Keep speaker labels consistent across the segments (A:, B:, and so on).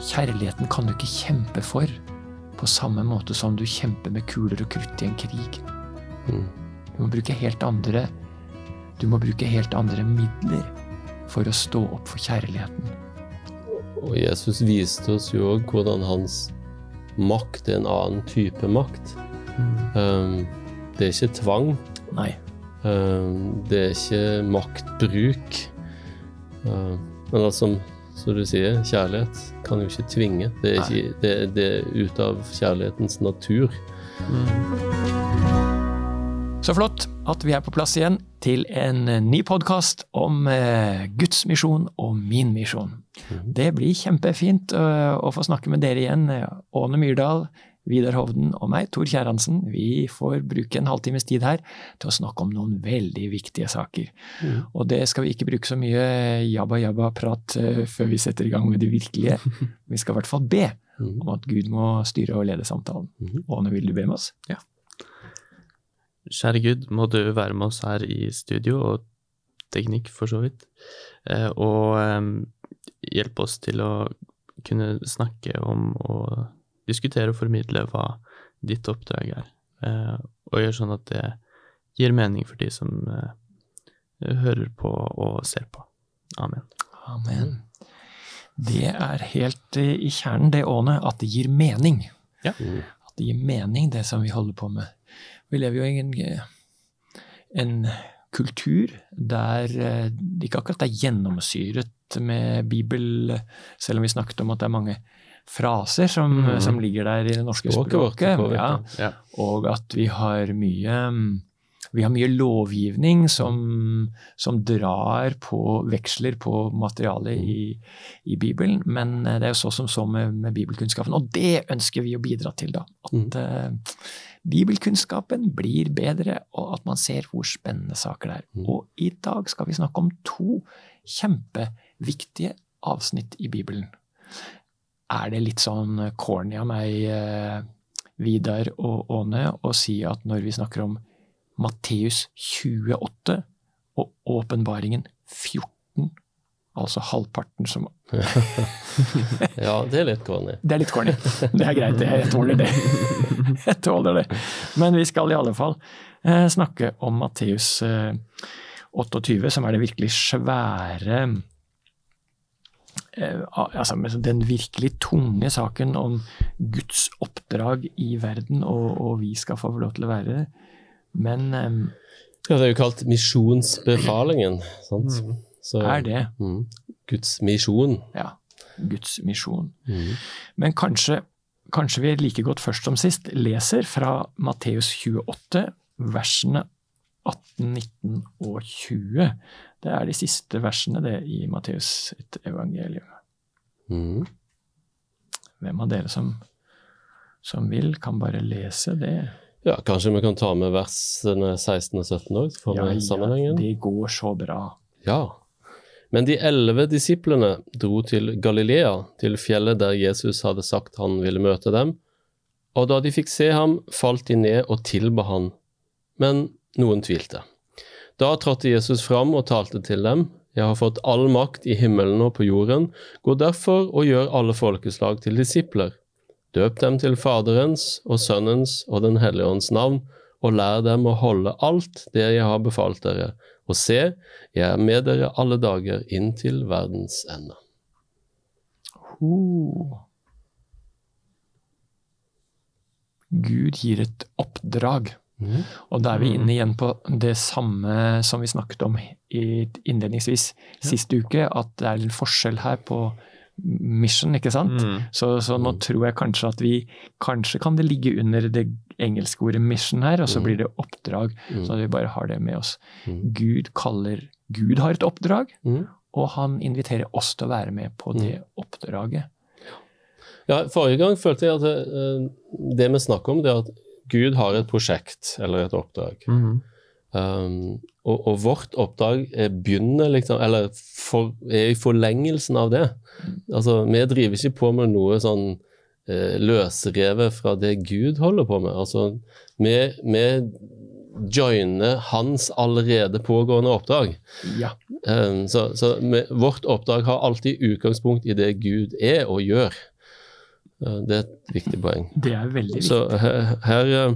A: Kjærligheten kan du ikke kjempe for på samme måte som du kjemper med kuler og krutt i en krig.
B: Mm.
A: Du må bruke helt andre Du må bruke helt andre midler for å stå opp for kjærligheten.
B: Og Jesus viste oss jo òg hvordan hans makt er en annen type makt. Um, det er ikke tvang.
A: Nei.
B: Um, det er ikke maktbruk. Um, men altså, som du sier, kjærlighet kan jo ikke tvinge. Det er, ikke, det, det er ut av kjærlighetens natur.
A: Så flott at vi er på plass igjen til en ny podkast om eh, Guds misjon og min misjon. Det blir kjempefint eh, å få snakke med dere igjen. Åne Myrdal, Vidar Hovden og meg, Tor Kjerransen. Vi får bruke en halvtimes tid her til å snakke om noen veldig viktige saker. Og det skal vi ikke bruke så mye jabba-jabba-prat eh, før vi setter i gang med det virkelige. Vi skal i hvert fall be om at Gud må styre og lede samtalen. Åne, vil du be med oss?
C: Kjære Gud, må du være med oss her i studio, og teknikk for så vidt, eh, og eh, hjelpe oss til å kunne snakke om og diskutere og formidle hva ditt oppdrag er, eh, og gjøre sånn at det gir mening for de som eh, hører på og ser på. Amen.
A: Amen. Det er helt eh, i kjernen, det ånet, at det gir mening.
C: Ja.
A: At det gir mening, det som vi holder på med. Vi lever jo i en, en kultur der det ikke akkurat er gjennomsyret med Bibel, selv om vi snakket om at det er mange fraser som, som ligger der i det norske
B: Språket
A: språket.
B: vårt,
A: Ja,
C: Ja.
A: og at vi har mye vi har mye lovgivning som, som drar på veksler på materialet i, i Bibelen, men eh, det er jo så som så med, med bibelkunnskapen. Og det ønsker vi å bidra til, da. At eh, bibelkunnskapen blir bedre, og at man ser hvor spennende saker det er. Og i dag skal vi snakke om to kjempeviktige avsnitt i Bibelen. Er det litt sånn corny av meg, eh, Vidar og Åne, å si at når vi snakker om Matteus 28 og åpenbaringen 14, altså halvparten som
B: Ja, det er litt corny.
A: Det er litt corny. Det er greit, jeg tåler det. Jeg tåler det. Men vi skal i alle fall eh, snakke om Matteus eh, 28, som er det virkelig svære eh, altså Den virkelig tunge saken om Guds oppdrag i verden, og, og vi skal få lov til å være det. Men um,
B: Ja, det er jo kalt misjonsbefalingen. Sant? Så,
A: er det
B: Mm. Guds misjon.
A: ja, Guds misjon?
B: Mm.
A: Men kanskje, kanskje vi like godt først som sist leser fra Matteus 28, versene 18, 19 og 20. Det er de siste versene det i Matteus sitt evangelium.
B: Mm.
A: Hvem av dere som, som vil, kan bare lese det.
B: Ja, kanskje vi kan ta med versene 16 og 17 òg, Ja, ja,
A: de går så bra.
B: Ja. Men de elleve disiplene dro til Galilea, til fjellet der Jesus hadde sagt han ville møte dem, og da de fikk se ham, falt de ned og tilba han, men noen tvilte. Da trådte Jesus fram og talte til dem, jeg har fått all makt i himmelen og på jorden, gå derfor og gjør alle folkeslag til disipler. Døp dem til Faderens og Sønnens og Den hellige ånds navn, og lær dem å holde alt det jeg har befalt dere, og se, jeg er med dere alle dager inn til verdens ende.
A: Oh. Gud gir et oppdrag. Og da er vi inne igjen på det samme som vi snakket om innledningsvis sist uke, at det er en forskjell her på mission, ikke sant? Så, så nå tror jeg kanskje at vi Kanskje kan det ligge under det engelske ordet mission her, og så blir det oppdrag. Så vi bare har det med oss. Gud kaller Gud har et oppdrag,
B: Mm.
A: og han inviterer oss til å være med på det oppdraget.
B: Ja, Forrige gang følte jeg at det, eh, det vi snakker om, det er at Gud har et prosjekt eller et oppdrag.
C: Mhm.
B: Um, og, og vårt oppdrag er begynner liksom, eller for, er i forlengelsen av det. Altså, Vi driver ikke på med noe sånn eh, løsrevet fra det Gud holder på med. Altså, vi, vi joine hans allerede pågående oppdrag.
A: Ja.
B: Um, Så, så med, vårt oppdrag har alltid utgangspunkt i det Gud er og gjør. Eh, Det er et viktig poeng.
A: Det er veldig viktig.
B: Så her, her eh,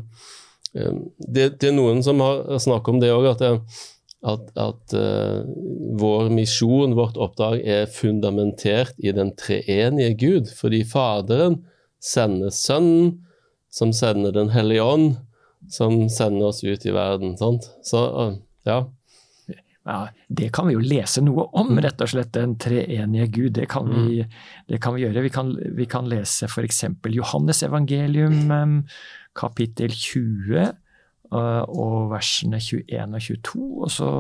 B: eh, det, det er noen som har snakket om det òg, at, at, at eh, vår misjon, vårt oppdrag, er fundamentert i den treenige Gud. Fordi Faderen sender Sønnen, som sender Den hellige ånd, som sender oss ut i verden. Sant? Så eh, ja.
A: Ja, det kan vi jo lese noe om, rett og slett. Den treenige Gud. Det kan vi, det kan vi gjøre. Vi kan, vi kan lese f.eks. Johannes evangelium kapittel 20 eh, og versene 21 og 22. Og så,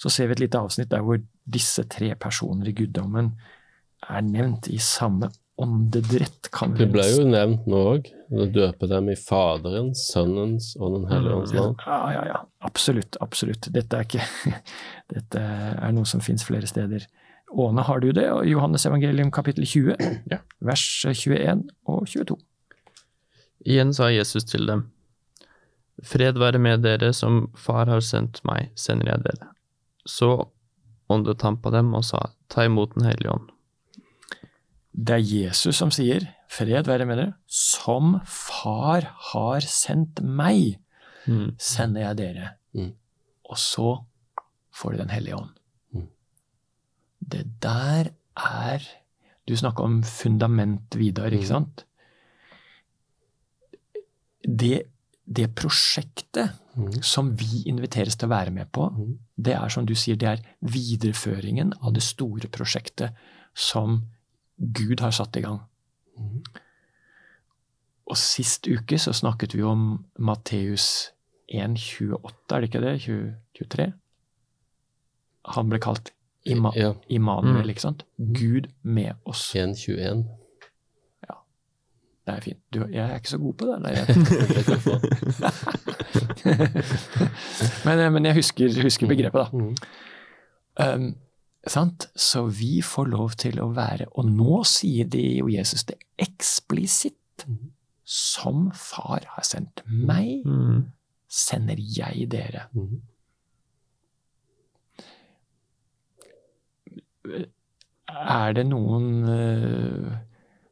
A: så ser vi et lite avsnitt der hvor disse tre personer i guddommen er nevnt i samme åndedrett. Kan vi
B: Det ble jo nevnt nå òg. Døpe dem i Faderens, Sønnens og Den hellige ånds navn.
A: Ja, ja, ja. Absolutt. Absolutt. Dette er, ikke, dette er noe som fins flere steder. Åne, har du det? Og Johannes evangelium kapittel 20,
C: Ja.
A: vers 21 og 22.
C: Igjen sa Jesus til dem, Fred være med dere, som Far har sendt meg, sender jeg dere. Så åndet han på dem og sa, Ta imot Den hellige ånd.
A: Det er Jesus som sier, fred være med dere, som Far har sendt meg,
C: Mm.
A: sender jeg dere.
B: Mm.
A: Og så får du Den hellige ånd.
B: Mm.
A: Det der er Du snakker om fundament, Vidar, ikke
B: Mm.
A: sant? Det, det prosjektet
B: Mhm.
A: som vi inviteres til å være med på, det er som du sier, det er videreføringen av det store prosjektet som Gud har satt i gang.
B: Mm.
A: Og sist uke så snakket vi om Matteus 1,28, er det ikke det? 20, 23? Han ble kalt Ima
B: Ja.
A: Immanuel,
C: Mm.
A: ikke sant? Gud med oss.
B: 1.21.
A: Det er fint. Du, jeg er ikke så god på det. Men, eh, men jeg husker, husker begrepet, da.
B: Mm.
A: Um, sant? Så vi får lov til å være Og nå sier det jo Jesus det eksplisitt.
B: Mhm.
A: Som far har sendt meg,
C: Mm.
A: sender jeg dere. Er det noen eh,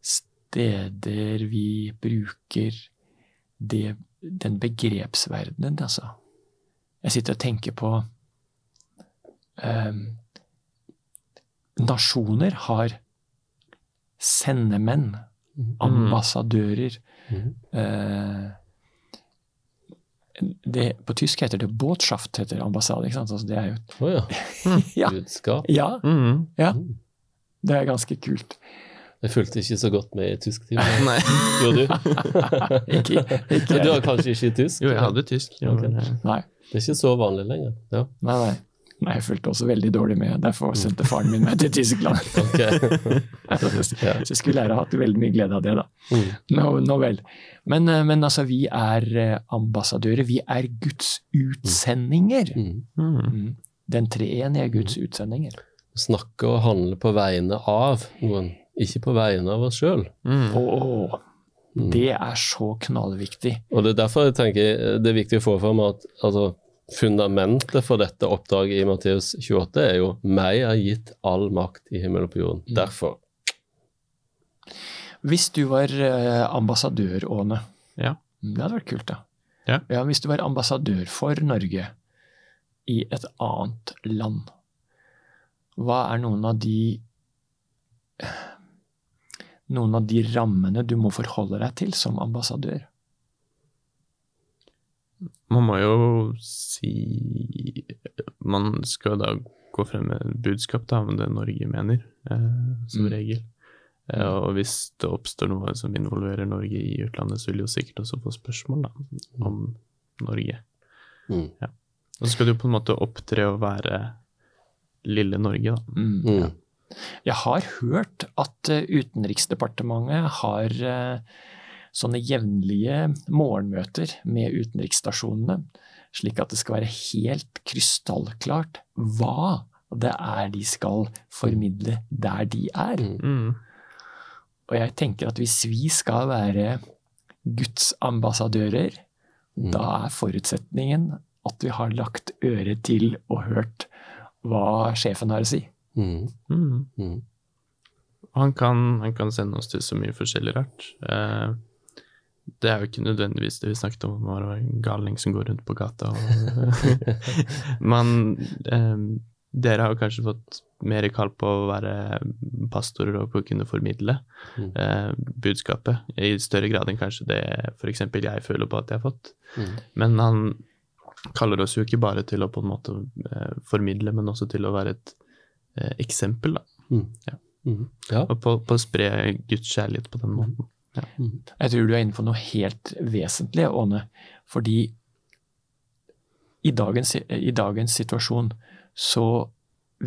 A: steder vi bruker det, den begrepsverdenen, altså? Jeg sitter og tenker på eh, Nasjoner har sendemenn,
B: Mhm.
A: ambassadører.
B: Mm.
A: eh, det, på tysk heter det Botschaft, heter ambassade. ikke sant? Altså, det er jo
B: Å ja.
A: Ja.
B: Budskap.
A: ja,
C: Mm.
A: ja.
B: Mm.
A: Det er ganske kult.
B: Jeg fulgte ikke så godt med i tysktimen.
C: Nei.
B: Gjorde du?
A: Ikke, ikke
B: du har kanskje ikke tysk?
C: Jo, jeg hadde tysk. Jeg okay.
A: Nei,
B: Det er ikke så vanlig lenger. Ja,
A: nei, nei. Nei, jeg fulgte også veldig dårlig med. Derfor sendte faren min meg til Tyskland. Så jeg skulle lære å ha hatt veldig mye glede av det, da.
B: Mm.
A: Nå, no, vel. Men, eh, men altså, vi er eh, ambassadører. Vi er Guds utsendinger.
B: Mm.
C: mm.
A: Den treenige Guds utsendinger.
B: Snakke og handle på vegne av noen, ikke på vegne av oss sjøl.
C: Mm.
A: Det er så knallviktig.
B: Og det er derfor jeg tenker det er viktig å få fram at altså, fundamentet for dette oppdraget i Matteus 28 er jo meg er gitt all makt i himmelen og på jorden.
A: Mm.
B: Derfor.
A: Hvis du var eh, ambassadør, Åne
C: Ja.
A: Mm, Det hadde vært kult, da.
C: Ja.
A: Hvis du var ambassadør for Norge i et annet land, hva er noen av de noen av de rammene du må forholde deg til som ambassadør?
C: Man må jo si Man skal da gå frem med budskap da, om det Norge mener, eh, som
A: Mm.
C: regel. Eh, og hvis det oppstår noe som involverer Norge i utlandet, så vil de jo sikkert også få spørsmål da, om Norge.
B: Mm.
C: Og så skal du på en måte opptre og være lille Norge, da.
A: Mm.
B: Ja.
A: Jeg har hørt at eh, Utenriksdepartementet har eh, sånne jevnlige morgenmøter med utenriksstasjonene, slik at det skal være helt krystallklart hva det er de skal formidle der de er.
B: Mm.
C: Mm.
A: Og jeg tenker at hvis vi skal være Guds ambassadører,
B: Mm.
A: da er forutsetningen at vi har lagt øret til og hørt hva sjefen har å si.
B: Mm.
C: Mm.
B: Mm.
C: Han kan, han kan sende oss til så mye forskjellig rart. Eh, det er jo ikke nødvendigvis det vi snakket om, å være galning som går rundt på gata. Men eh, dere har jo kanskje fått mer kall på å være pastorer og på å kunne formidle
B: Mm.
C: eh, budskapet, i større grad enn kanskje det f.eks. jeg føler på at jeg har fått.
B: Mm.
C: Men han kaller oss jo ikke bare til å på en måte eh, formidle, men også til å være et eh, eksempel, da.
B: Mm.
C: Ja.
B: Mm. Ja.
C: Og på, på å spre Guds kjærlighet på den måten.
B: Mm.
A: Jeg tror du er inne på noe helt vesentlig, Åne. Fordi i dagens, i dagens situasjon så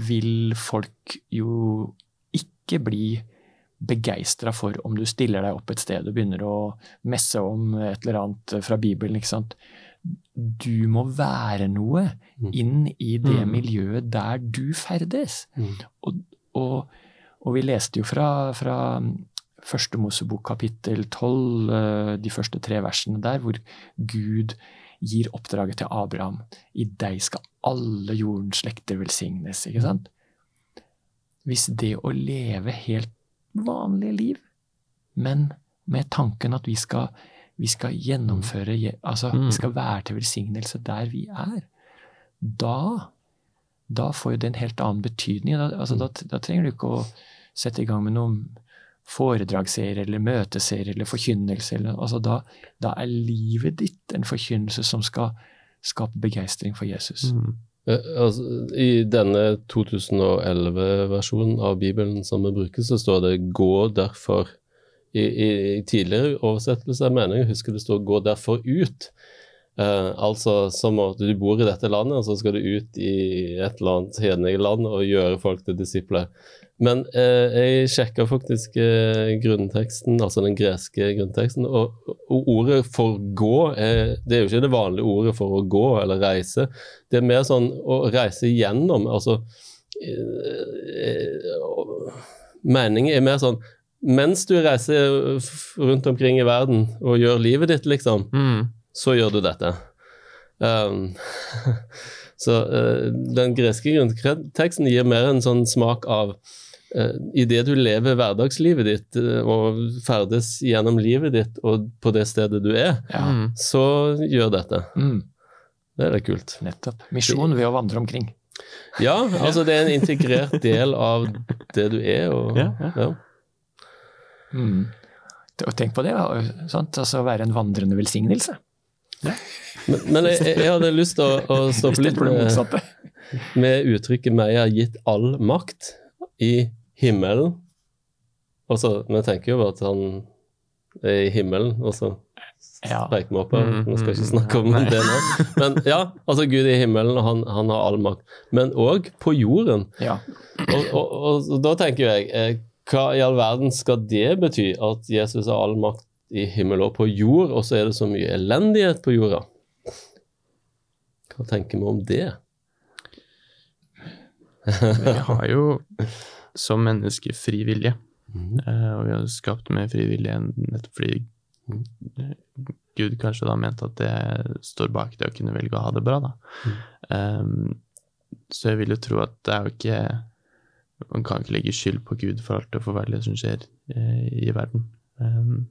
A: vil folk jo ikke bli begeistra for om du stiller deg opp et sted og begynner å messe om et eller annet fra Bibelen. ikke sant? Du må være noe
B: Mm.
A: inn i det
C: Mm.
A: miljøet der du ferdes. Og, og, og vi leste jo fra, fra første Mosebok kapittel 12, eh, de første tre versene der, hvor Gud gir oppdraget til Abraham. I deg skal alle jordens slekter velsignes. ikke sant? Hvis det å leve helt vanlige liv, men med tanken at vi skal, vi skal gjennomføre Altså,
C: Mm.
A: vi skal være til velsignelse der vi er, da da får jo det en helt annen betydning. Da, altså, da, da trenger du ikke å sette i gang med noen foredragsserie eller møteserie eller forkynnelse. Eller, altså, da, da er livet ditt en forkynnelse som skal skape begeistring for Jesus.
C: Mm.
B: Eh, Altså, I denne 2011-versjonen av Bibelen som vi bruker, så står det 'gå derfor'. I, i, i tidligere oversettelser mener jeg husker det står 'gå derfor ut'. Eh, altså som at du bor i dette landet, og så skal du ut i et eller annet hedelig land og gjøre folk til disipler. Men uh, jeg sjekka faktisk uh, grunnteksten, altså den greske grunnteksten, og, og ordet for gå er, det er jo ikke det vanlige ordet for å gå eller reise. Det er mer sånn å reise gjennom, altså Meningen er mer sånn Mens du reiser rundt omkring i verden og gjør livet ditt, liksom,
C: Mm.
B: Så gjør du dette. Um, så uh, den greske grunnteksten gir mer en sånn smak av uh, Idet du lever hverdagslivet ditt uh, og ferdes gjennom livet ditt og på det stedet du er,
A: Ja,
C: Mm.
B: så gjør dette.
A: mm,
B: Det er litt kult.
A: nettopp. Misjon ved å vandre omkring.
B: Ja, altså det er en integrert del av det du er. Og,
C: Ja, ja.
B: ja.
A: Mm. Tenk på det, sant? Altså å være en vandrende velsignelse.
B: Men, men jeg, jeg hadde lyst til å, å stoppe litt med,
A: motsatte.
B: med uttrykket 'meg er gitt all makt' i himmelen. Og så, Vi tenker jo bare at han er i himmelen, og så streiker vi opp her.
C: Nå
B: Vi skal ikke
C: mm,
B: snakke om det nå. Men ja, altså Gud er i himmelen, og han, han har all makt. Men òg på jorden.
A: ja.
B: Og, og, og da tenker jeg, eh, hva i all verden skal det bety? At Jesus har all makt i himmel og på jord, og så er det så mye elendighet på jorda? Hva tenker vi om det?
C: Vi har jo som mennesker fri vilje. mm. Og vi har skapt mer fri vilje nettopp fordi eh, Gud kanskje da mente at det står bak det å kunne velge å ha det bra, da. Um, så jeg vil jo tro at det er jo ikke Man kan ikke legge skyld på Gud for alt det forferdelige som skjer eh, i verden. Um.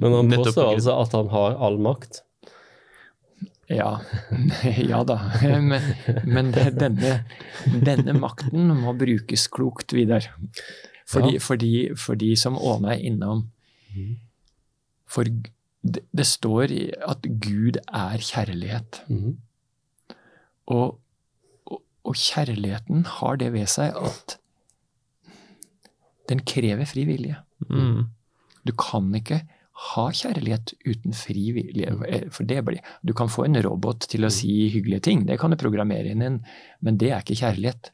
B: Men han påstår altså at han har all makt.
A: Ja, ja da. Men, men denne, denne makten må brukes klokt, Vidar. Fordi,
B: Ja.
A: fordi, fordi som Åne er innom For det, det står at Gud er kjærlighet.
B: Mm.
A: Og, og, og kjærligheten har det ved seg at den krever fri vilje.
C: Mm.
A: Du kan ikke ha kjærlighet uten fri vilje. eh, For det blir, du kan få en robot til å si hyggelige ting, det kan du programmere inn, en, men det er ikke kjærlighet.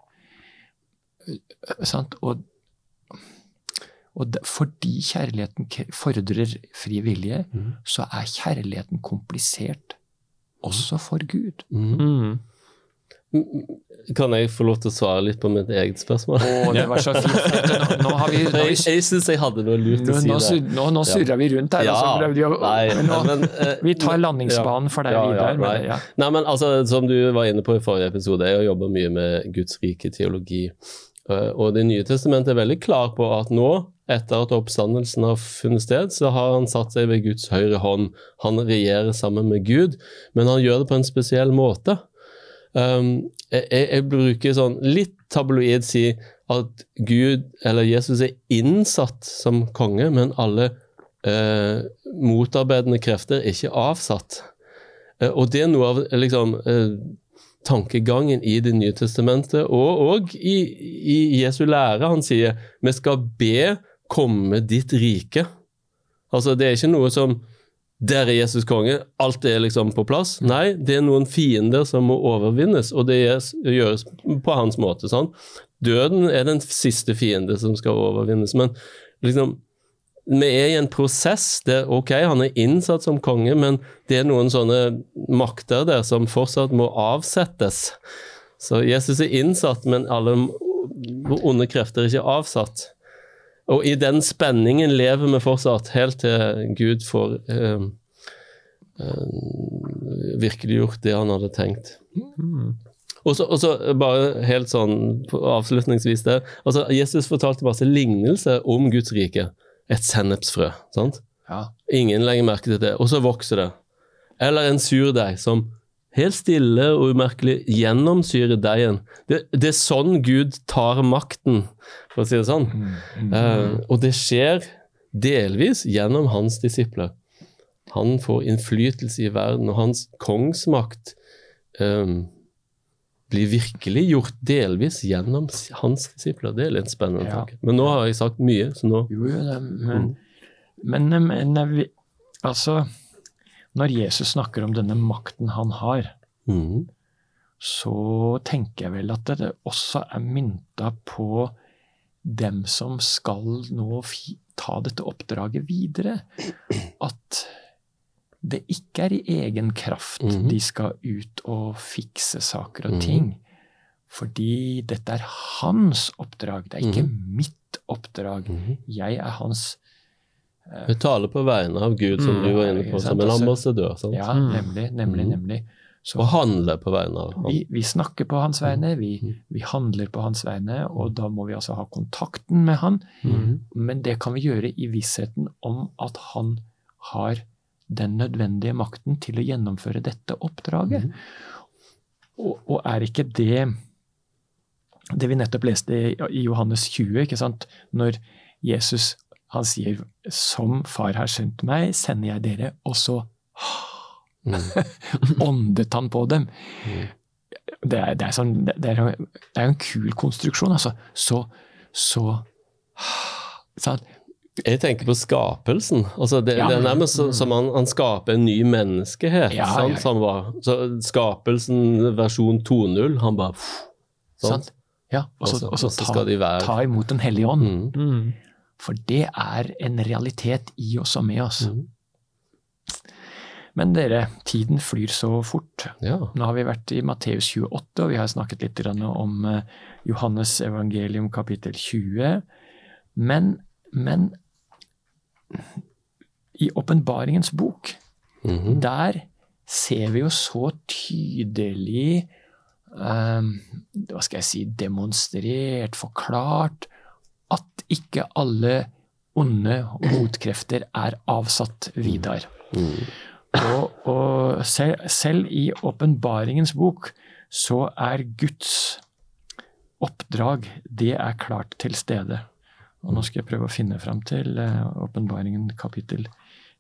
A: Eh, Sant? Og, og fordi kjærligheten fordrer fri vilje,
B: mm.
A: så er kjærligheten komplisert også for Gud.
B: Mhm.
C: Mm.
B: Kan jeg få lov til å svare litt på mitt eget spørsmål?
A: Å, det var så fint. Nå, nå har vi, nå,
B: Jeg, jeg syns jeg hadde noe lurt å si der.
A: sur- nå, nå surra vi rundt her.
B: Ja,
A: altså, vi å-
B: nei,
A: men nå,
B: men, uh,
A: vi tar landingsbanen for deg
B: Ja, ja,
A: videre.
B: nei.
A: men, ja.
B: Nei, men altså, Som du var inne på i forrige episode, jeg jobba mye med Guds rike teologi. Eh, Og Det nye testamentet er veldig klar på at nå, etter at oppstandelsen har funnet sted, så har han satt seg ved Guds høyre hånd. Han regjerer sammen med Gud, men han gjør det på en spesiell måte. Um, jeg, jeg bruker sånn litt tabloid si at Gud, eller Jesus, er innsatt som konge, men alle eh, motarbeidende krefter er ikke avsatt. Eh, og det er noe av liksom, eh, tankegangen i Det nye testamentet, og, òg i, i Jesu lære. Han sier vi skal be komme ditt rike. Altså, det er ikke noe som der er Jesus konge, alt er liksom på plass. Nei, det er noen fiender som må overvinnes, og det gjøres, på hans måte. sånn. Døden er den siste fiende som skal overvinnes, men liksom vi er i en prosess der ok, han er innsatt som konge, men det er noen sånne makter der som fortsatt må avsettes. Så Jesus er innsatt, men alle onde krefter er ikke avsatt. Og i den spenningen lever vi fortsatt, helt til Gud får eh, eh, virkeliggjort det han hadde tenkt. Og så, og så bare helt sånn avslutningsvis det, altså Jesus fortalte masse lignelse om Guds rike. Et sennepsfrø. sant?
A: Ja.
B: Ingen legger merke til det, og så vokser det. Eller en surdeig som helt stille og umerkelig gjennomsyrer deigen. Det, det er sånn Gud tar makten, for å si det sånn. Eh, og det skjer delvis gjennom hans disipler. Han får innflytelse i verden, og hans kongsmakt um, blir virkelig gjort delvis gjennom hans disipler. Det er litt spennende
A: Ja.
B: tanke. Men nå har jeg sagt mye, så nå
A: Jo, jo, det, men, men, men vi, altså Når Jesus snakker om denne makten han har,
B: mm.
A: så tenker jeg vel at det også er mynta på dem som skal nå ta dette oppdraget videre. At det ikke er i egen kraft
B: mm.
A: de skal ut og fikse saker og
B: Mhm.
A: ting. Fordi dette er hans oppdrag, det er ikke mitt oppdrag.
B: Mhm.
A: Jeg er hans
B: Vi taler på vegne av Gud, som
C: Mm,
B: du var inne på, som en ambassadør. Sant?
A: Ja,
C: Mm.
A: nemlig, nemlig,
B: Mhm.
A: nemlig. Så
B: Og handler på vegne av ham.
A: vi, vi snakker på hans vegne, vi,
B: Mhm.
A: vi handler på hans vegne, og da må vi altså ha kontakten med han.
B: Mm.
A: Men det kan vi gjøre i vissheten om at han har den nødvendige makten til å gjennomføre dette oppdraget. Og, og er ikke det det vi nettopp leste i, i Johannes 20, ikke sant? når Jesus han sier 'som far har sendt meg, sender jeg dere', og så
B: Mhm.
A: åndet han på dem.
B: Mhm.
A: Det er, det er, sånn, det er, det er en kul konstruksjon, altså. Så, så sånn.
B: Jeg tenker på skapelsen. Altså det,
A: Ja.
B: det er nærmest så- som han, han skaper en ny menneskehet.
A: Ja,
B: sant?
A: ja, ja.
B: Så han bare, så skapelsen versjon 2.0, han bare Sant?
A: sant? Ja, og så,
B: Og så-
A: og så
B: og så
A: ta,
B: skal de være-
A: ta imot Den hellige ånd.
B: mm.
C: Mm.
A: For det er en realitet i oss og med oss.
B: Mm.
A: Men dere, tiden flyr så fort.
B: Ja.
A: Nå har vi vært i Matteus 28, og vi har snakket litt om eh, Johannes evangelium kapittel 20. Men, men i åpenbaringens bok,
B: Mhm.
A: der ser vi jo så tydelig um, Hva skal jeg si Demonstrert, forklart at ikke alle onde motkrefter er avsatt, Vidar.
B: Mm.
A: Og, og selv, selv i åpenbaringens bok så er Guds oppdrag det er klart til stede. Og nå skal jeg prøve å finne fram til eh, åpenbaringen kapittel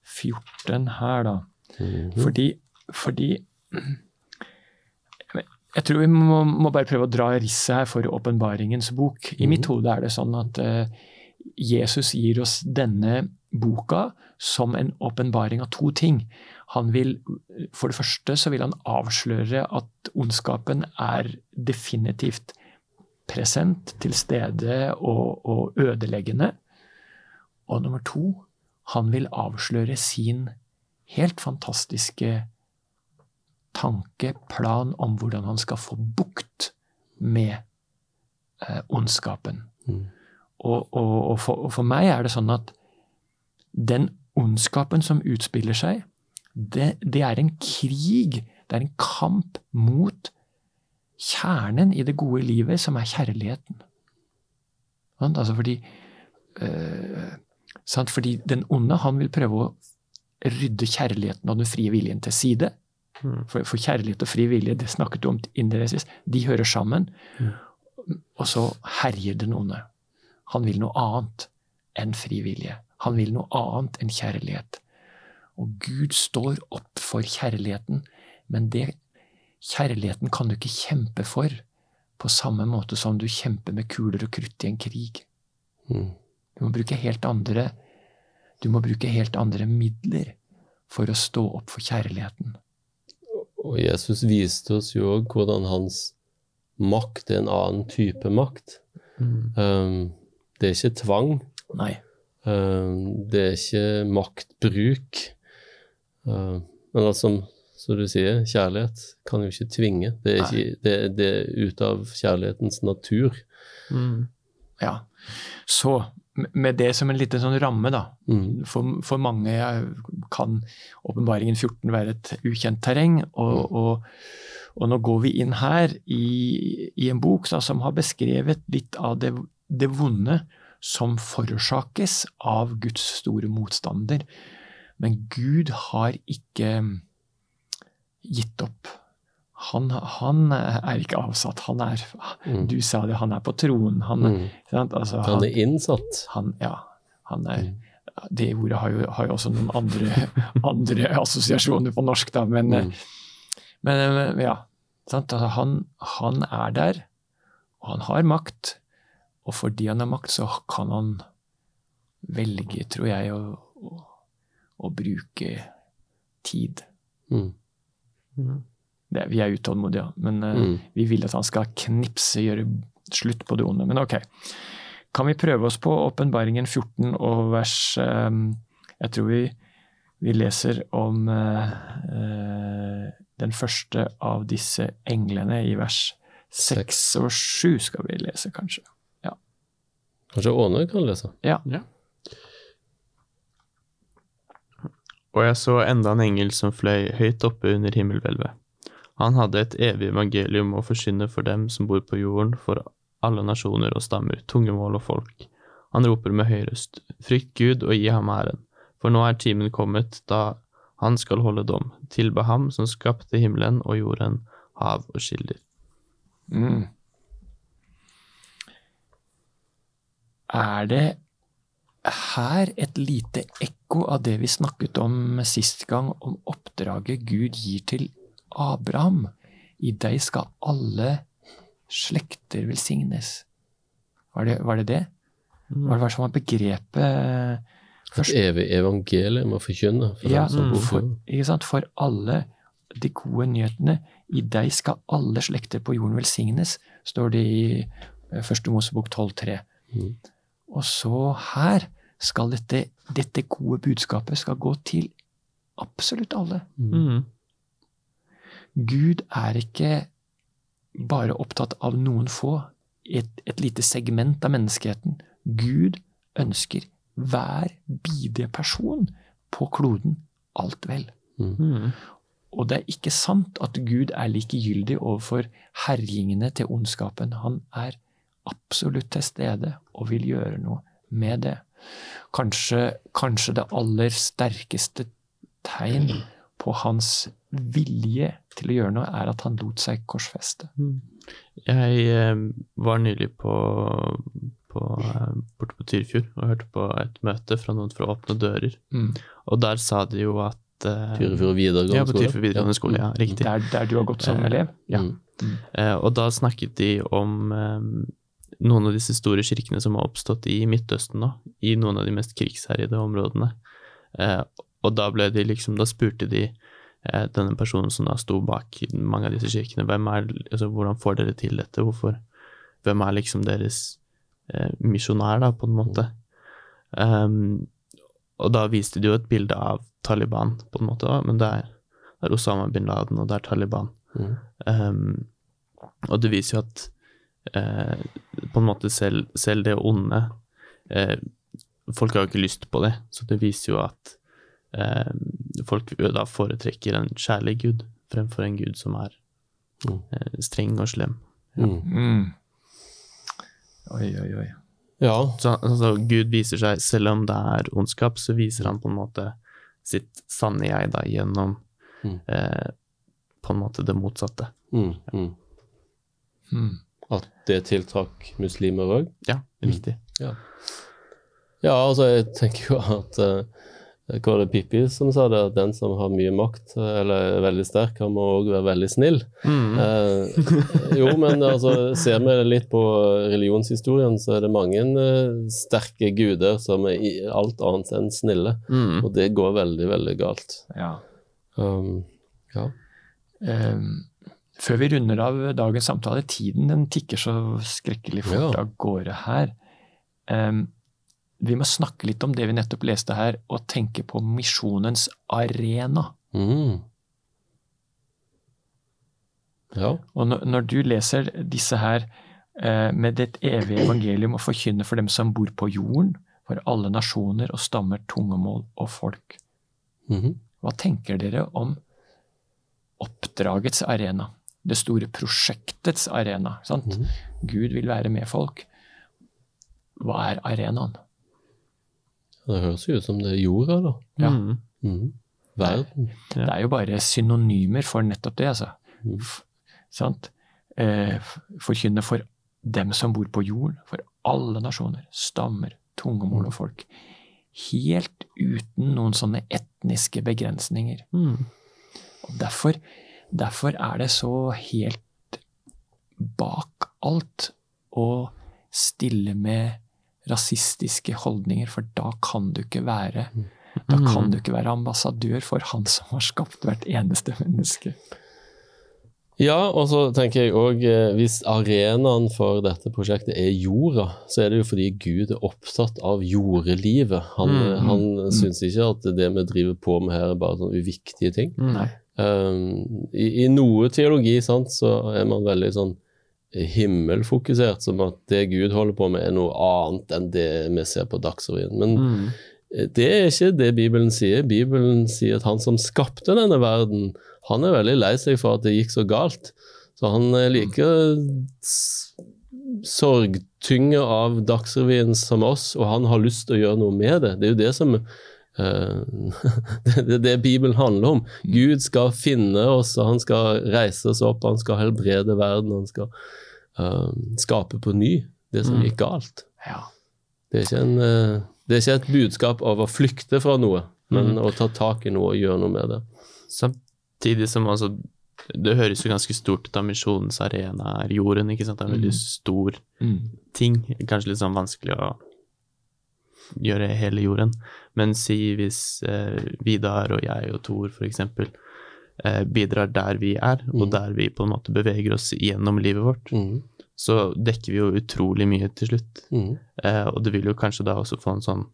A: 14 her, da.
B: Mhm.
A: Fordi, fordi Jeg tror vi må, må bare prøve å dra risset her for åpenbaringens bok. I mitt hode er det sånn at uh, Jesus gir oss denne boka som en åpenbaring av to ting. Han vil, For det første så vil han avsløre at ondskapen er definitivt present, til stede og, og ødeleggende. Og nummer to, han vil avsløre sin helt fantastiske tanke, plan om hvordan han skal få bukt med eh, ondskapen.
B: Mm.
A: Og, og, og, for, og for meg er det sånn at den ondskapen som utspiller seg, det, det er en krig, det er en kamp mot kjernen i det gode livet, som er kjærligheten. Sant? Altså fordi, sant? fordi den onde han vil prøve å rydde kjærligheten og den frie viljen til side.
C: Mm.
A: For, for kjærlighet og fri vilje, det snakket du om innledningsvis, de hører sammen.
B: Mm.
A: Og så herjer den onde. Han vil noe annet enn fri vilje. Han vil noe annet enn kjærlighet. Og Gud står opp for kjærligheten, men det kjærligheten kan du ikke kjempe for på samme måte som du kjemper med kuler og krutt i en krig.
B: Mm.
A: Du må bruke helt andre du må bruke helt andre midler for å stå opp for kjærligheten.
B: Og Jesus viste oss jo òg hvordan hans makt er en annen type makt.
C: Mm.
B: Um, det er ikke tvang. Um, det er ikke maktbruk. Um, men altså, som du sier, kjærlighet kan jo ikke tvinge. Det er, ikke, det, det er ut av kjærlighetens natur.
C: Mm.
A: Ja. Så med det som en liten sånn ramme, da.
B: Mm.
A: For, for mange kan åpenbaringen 14 være et ukjent terreng. Og, og, og, nå går vi inn her i, i en bok da, som har beskrevet litt av det, det vonde som forårsakes av Guds store motstander. Men Gud har ikke gitt opp. Han, han er ikke avsatt. Han er
B: Mm.
A: Du sa det, han er på tronen. Han,
B: Mm.
A: Altså,
B: Han er innsatt.
A: han, ja, han er
B: Mm.
A: Det ordet har jo, har jo også noen andre, andre assosiasjoner på norsk, da, men,
B: Mm.
A: men ja. Sant? Altså, han, han er der, og han har makt. Og fordi han har makt, så kan han velge, tror jeg, å, å, å bruke tid.
B: Mm.
A: Det, vi er utålmodige, men
B: Mm.
A: vi vil at han skal knipse, gjøre slutt på det onde. Men ok. Kan vi prøve oss på åpenbaringen 14 og vers um, Jeg tror vi, vi leser om uh, uh, den første av disse englene i vers 6 og 7 skal vi lese, kanskje.
B: Kanskje Åne kan lese?
A: Ja.
C: Og jeg så enda en engel som fløy høyt oppe under himmelhvelvet. Han hadde et evig evangelium å forkynne for dem som bor på jorden, for alle nasjoner og stammer, tungemål og folk. Han roper med høy røst, frykt Gud og gi ham æren, for nå er timen kommet da han skal holde dom, tilbe ham som skapte himmelen og jorden, hav og skilder.
A: Mm. Er det her et lite ekko av det vi snakket om sist gang, om oppdraget Gud gir til Abraham? I deg skal alle slekter velsignes. Var det var det? det? Var det hva som var begrepet
B: Et evig evangelium å forkynne for
A: Ja,
B: dem som bor på
A: for, ikke sant? for alle de gode nyhetene. I deg skal alle slekter på jorden velsignes, står det i eh, Første Mosebok 12,3.
B: Mm.
A: Og så her skal dette, dette gode budskapet skal gå til absolutt alle.
C: Mm.
A: Gud er ikke bare opptatt av noen få, et, et lite segment av menneskeheten. Gud ønsker hver bidige person på kloden alt vel.
C: Mm.
A: Og det er ikke sant at Gud er likegyldig overfor herjingene til ondskapen. Han er absolutt til stede og vil gjøre noe med det. Kanskje, kanskje det aller sterkeste tegn på hans vilje til å gjøre noe, er at han lot seg korsfeste.
C: Jeg eh, var nylig på, på eh, borte på Tyrfjord og hørte på et møte fra noen fra Åpne dører.
A: Mm.
C: Og der sa de jo at eh,
B: Tyrifjord videregående
C: Ja, på
B: skole.
C: Tyrfjord videregående skole, ja, riktig.
A: Der, der du har gått som
C: Eh,
A: elev?
C: Ja.
B: Mm.
C: Eh, og da snakket de om eh, noen av disse store kirkene som har oppstått i Midtøsten nå, i noen av de mest krigsherjede områdene. Og da ble de liksom, da spurte de eh, denne personen som da sto bak mange av disse kirkene, er, altså, hvordan får dere til dette, hvorfor, hvem er liksom deres eh, misjonær da, på en måte. Um, og da viste de jo et bilde av Taliban, på en måte, da, men der, det er Osama bin Laden, og det er Taliban.
B: Mm.
C: Um, og det viser jo at eh, på en måte selv, selv det onde eh, Folk har jo ikke lyst på det, så det viser jo at eh, folk da foretrekker en kjærlig gud fremfor en gud som er
B: Mm.
C: eh, streng og slem.
B: Mm.
A: Mm. Oi, oi, oi.
B: Ja.
C: Så altså, Gud viser seg, selv om det er ondskap, så viser han på en måte sitt sanne jeg da gjennom
B: Mm.
C: eh, på en måte det motsatte.
B: Mm. Ja.
A: Mm.
B: At det tiltrakk muslimer òg?
C: Ja, riktig.
B: Ja. ja, altså jeg tenker jo at uh, Hva var det Pippi som sa det? At den som har mye makt, eh, eller er veldig sterk, han må òg være veldig snill.
C: Mm.
B: Eh, jo, men altså, ser vi litt på religionshistorien, så er det mange eh, sterke guder som er alt annet enn snille.
C: Mm.
B: Og det går veldig, veldig galt.
A: Ja.
B: Um, ja.
A: Um, før vi runder av dagens samtale, tiden den tikker så skrekkelig fort
B: Ja.
A: av gårde her. Ehm, vi må snakke litt om det vi nettopp leste her, og tenke på misjonens arena.
B: Mm. Ja.
A: Og når, når du leser disse her eh, med ditt evige evangelium og forkynner for dem som bor på jorden, for alle nasjoner og stammer, tungemål og folk,
B: Mhm.
A: hva tenker dere om oppdragets arena? Det store prosjektets arena. Sant?
B: Mhm.
A: Gud vil være med folk. Hva er arenaen?
B: Det høres jo ut som det er jorda, da.
A: Ja.
C: Mm.
B: Mhm. Verden.
C: Ja.
A: Det er jo bare synonymer for nettopp det, altså. Mm. Sant? Eh, forkynne for dem som bor på jorden, for alle nasjoner, stammer, tungemål og folk. Helt uten noen sånne etniske begrensninger.
C: Mm.
A: Og derfor, derfor er det så helt bak alt å stille med rasistiske holdninger, for da kan du ikke være da kan du ikke være ambassadør for han som har skapt hvert eneste menneske.
B: Ja, og så tenker jeg òg hvis arenaen for dette prosjektet er jorda, så er det jo fordi Gud er opptatt av jordelivet. Han,
C: Mm,
B: han syns ikke at det vi driver på med her er bare sånne uviktige ting.
C: Mm.
B: Um, i, I noe teologi sant, så er man veldig sånn himmelfokusert, som at det Gud holder på med er noe annet enn det vi ser på Dagsrevyen. Men
C: Mm.
B: det er ikke det Bibelen sier. Bibelen sier at han som skapte denne verden, han er veldig lei seg for at det gikk så galt. Så han er like s- sorgtynget av Dagsrevyen som oss, og han har lyst til å gjøre noe med det. Det er jo det som eh, Det er det Bibelen handler om. Gud skal finne oss, og han skal reise oss opp, han skal helbrede verden, han skal uh, skape på ny det som
C: Mm.
B: gikk galt.
A: Ja.
B: Det er, ikke en, uh, det er ikke et budskap av å flykte fra noe, men
C: mm.
B: å ta tak i noe og gjøre noe med det.
C: Samtidig som altså Det høres jo ganske stort ut av misjonens arena er jorden, ikke sant. Det er en veldig stor
A: Mm.
C: ting. Kanskje litt sånn vanskelig å gjøre hele jorden. Men si hvis eh, Vidar og jeg og for eksempel eh, bidrar der vi er, og
B: Mm.
C: der vi på en måte beveger oss gjennom livet vårt,
B: mm.
C: så dekker vi jo utrolig mye til slutt.
B: Mm.
C: Eh, og det vil jo kanskje da også få en sånn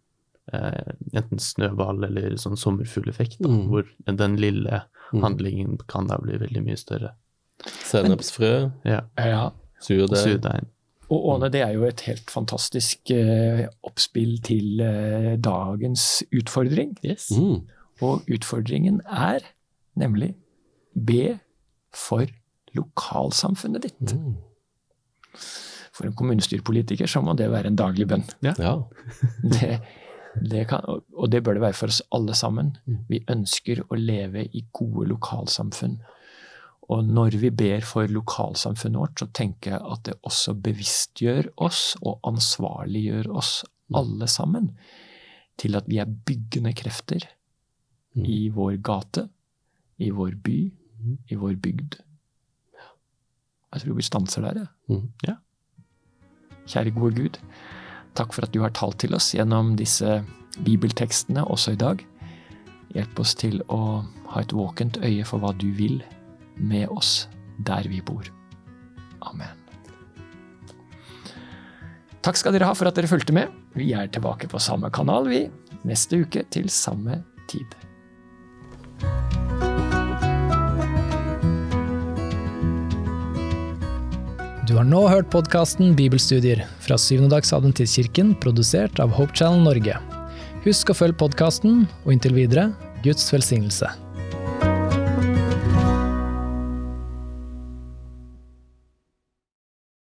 C: eh, enten snøball eller sånn sommerfugleffekt,
B: Mm.
C: hvor den lille
B: Mm.
C: handlingen kan da bli veldig mye større.
B: Sennepsfrø,
C: Ja.
A: ja.
B: surdeig.
A: Og Åne, det er jo et helt fantastisk eh, oppspill til eh, dagens utfordring.
C: Yes.
B: Mm.
A: Og utfordringen er nemlig be for lokalsamfunnet ditt.
B: Mm.
A: For en kommunestyrepolitiker så må det være en daglig bønn.
B: Ja.
A: Det, det kan, og det bør det være for oss alle sammen.
B: Mm.
A: Vi ønsker å leve i gode lokalsamfunn. Og når vi ber for lokalsamfunnet vårt, så tenker jeg at det også bevisstgjør oss og ansvarliggjør oss
B: Mm.
A: alle sammen til at vi er byggende krefter
B: Mm.
A: i vår gate, i vår by,
B: Mm.
A: i vår bygd. Jeg tror vi stanser der, jeg.
C: Ja.
A: Kjære gode Gud, takk for at du har talt til oss gjennom disse bibeltekstene også i dag. Hjelp oss til å ha et våkent øye for hva du vil med oss der vi bor. Amen. Takk skal dere ha for at dere fulgte med. Vi er tilbake på samme kanal, vi, neste uke til samme tid.
D: Du har nå hørt podkasten Bibelstudier fra Syvendedagsadventistkirken, produsert av Hope Channel Norge. Husk å følge podkasten, og inntil videre Guds velsignelse.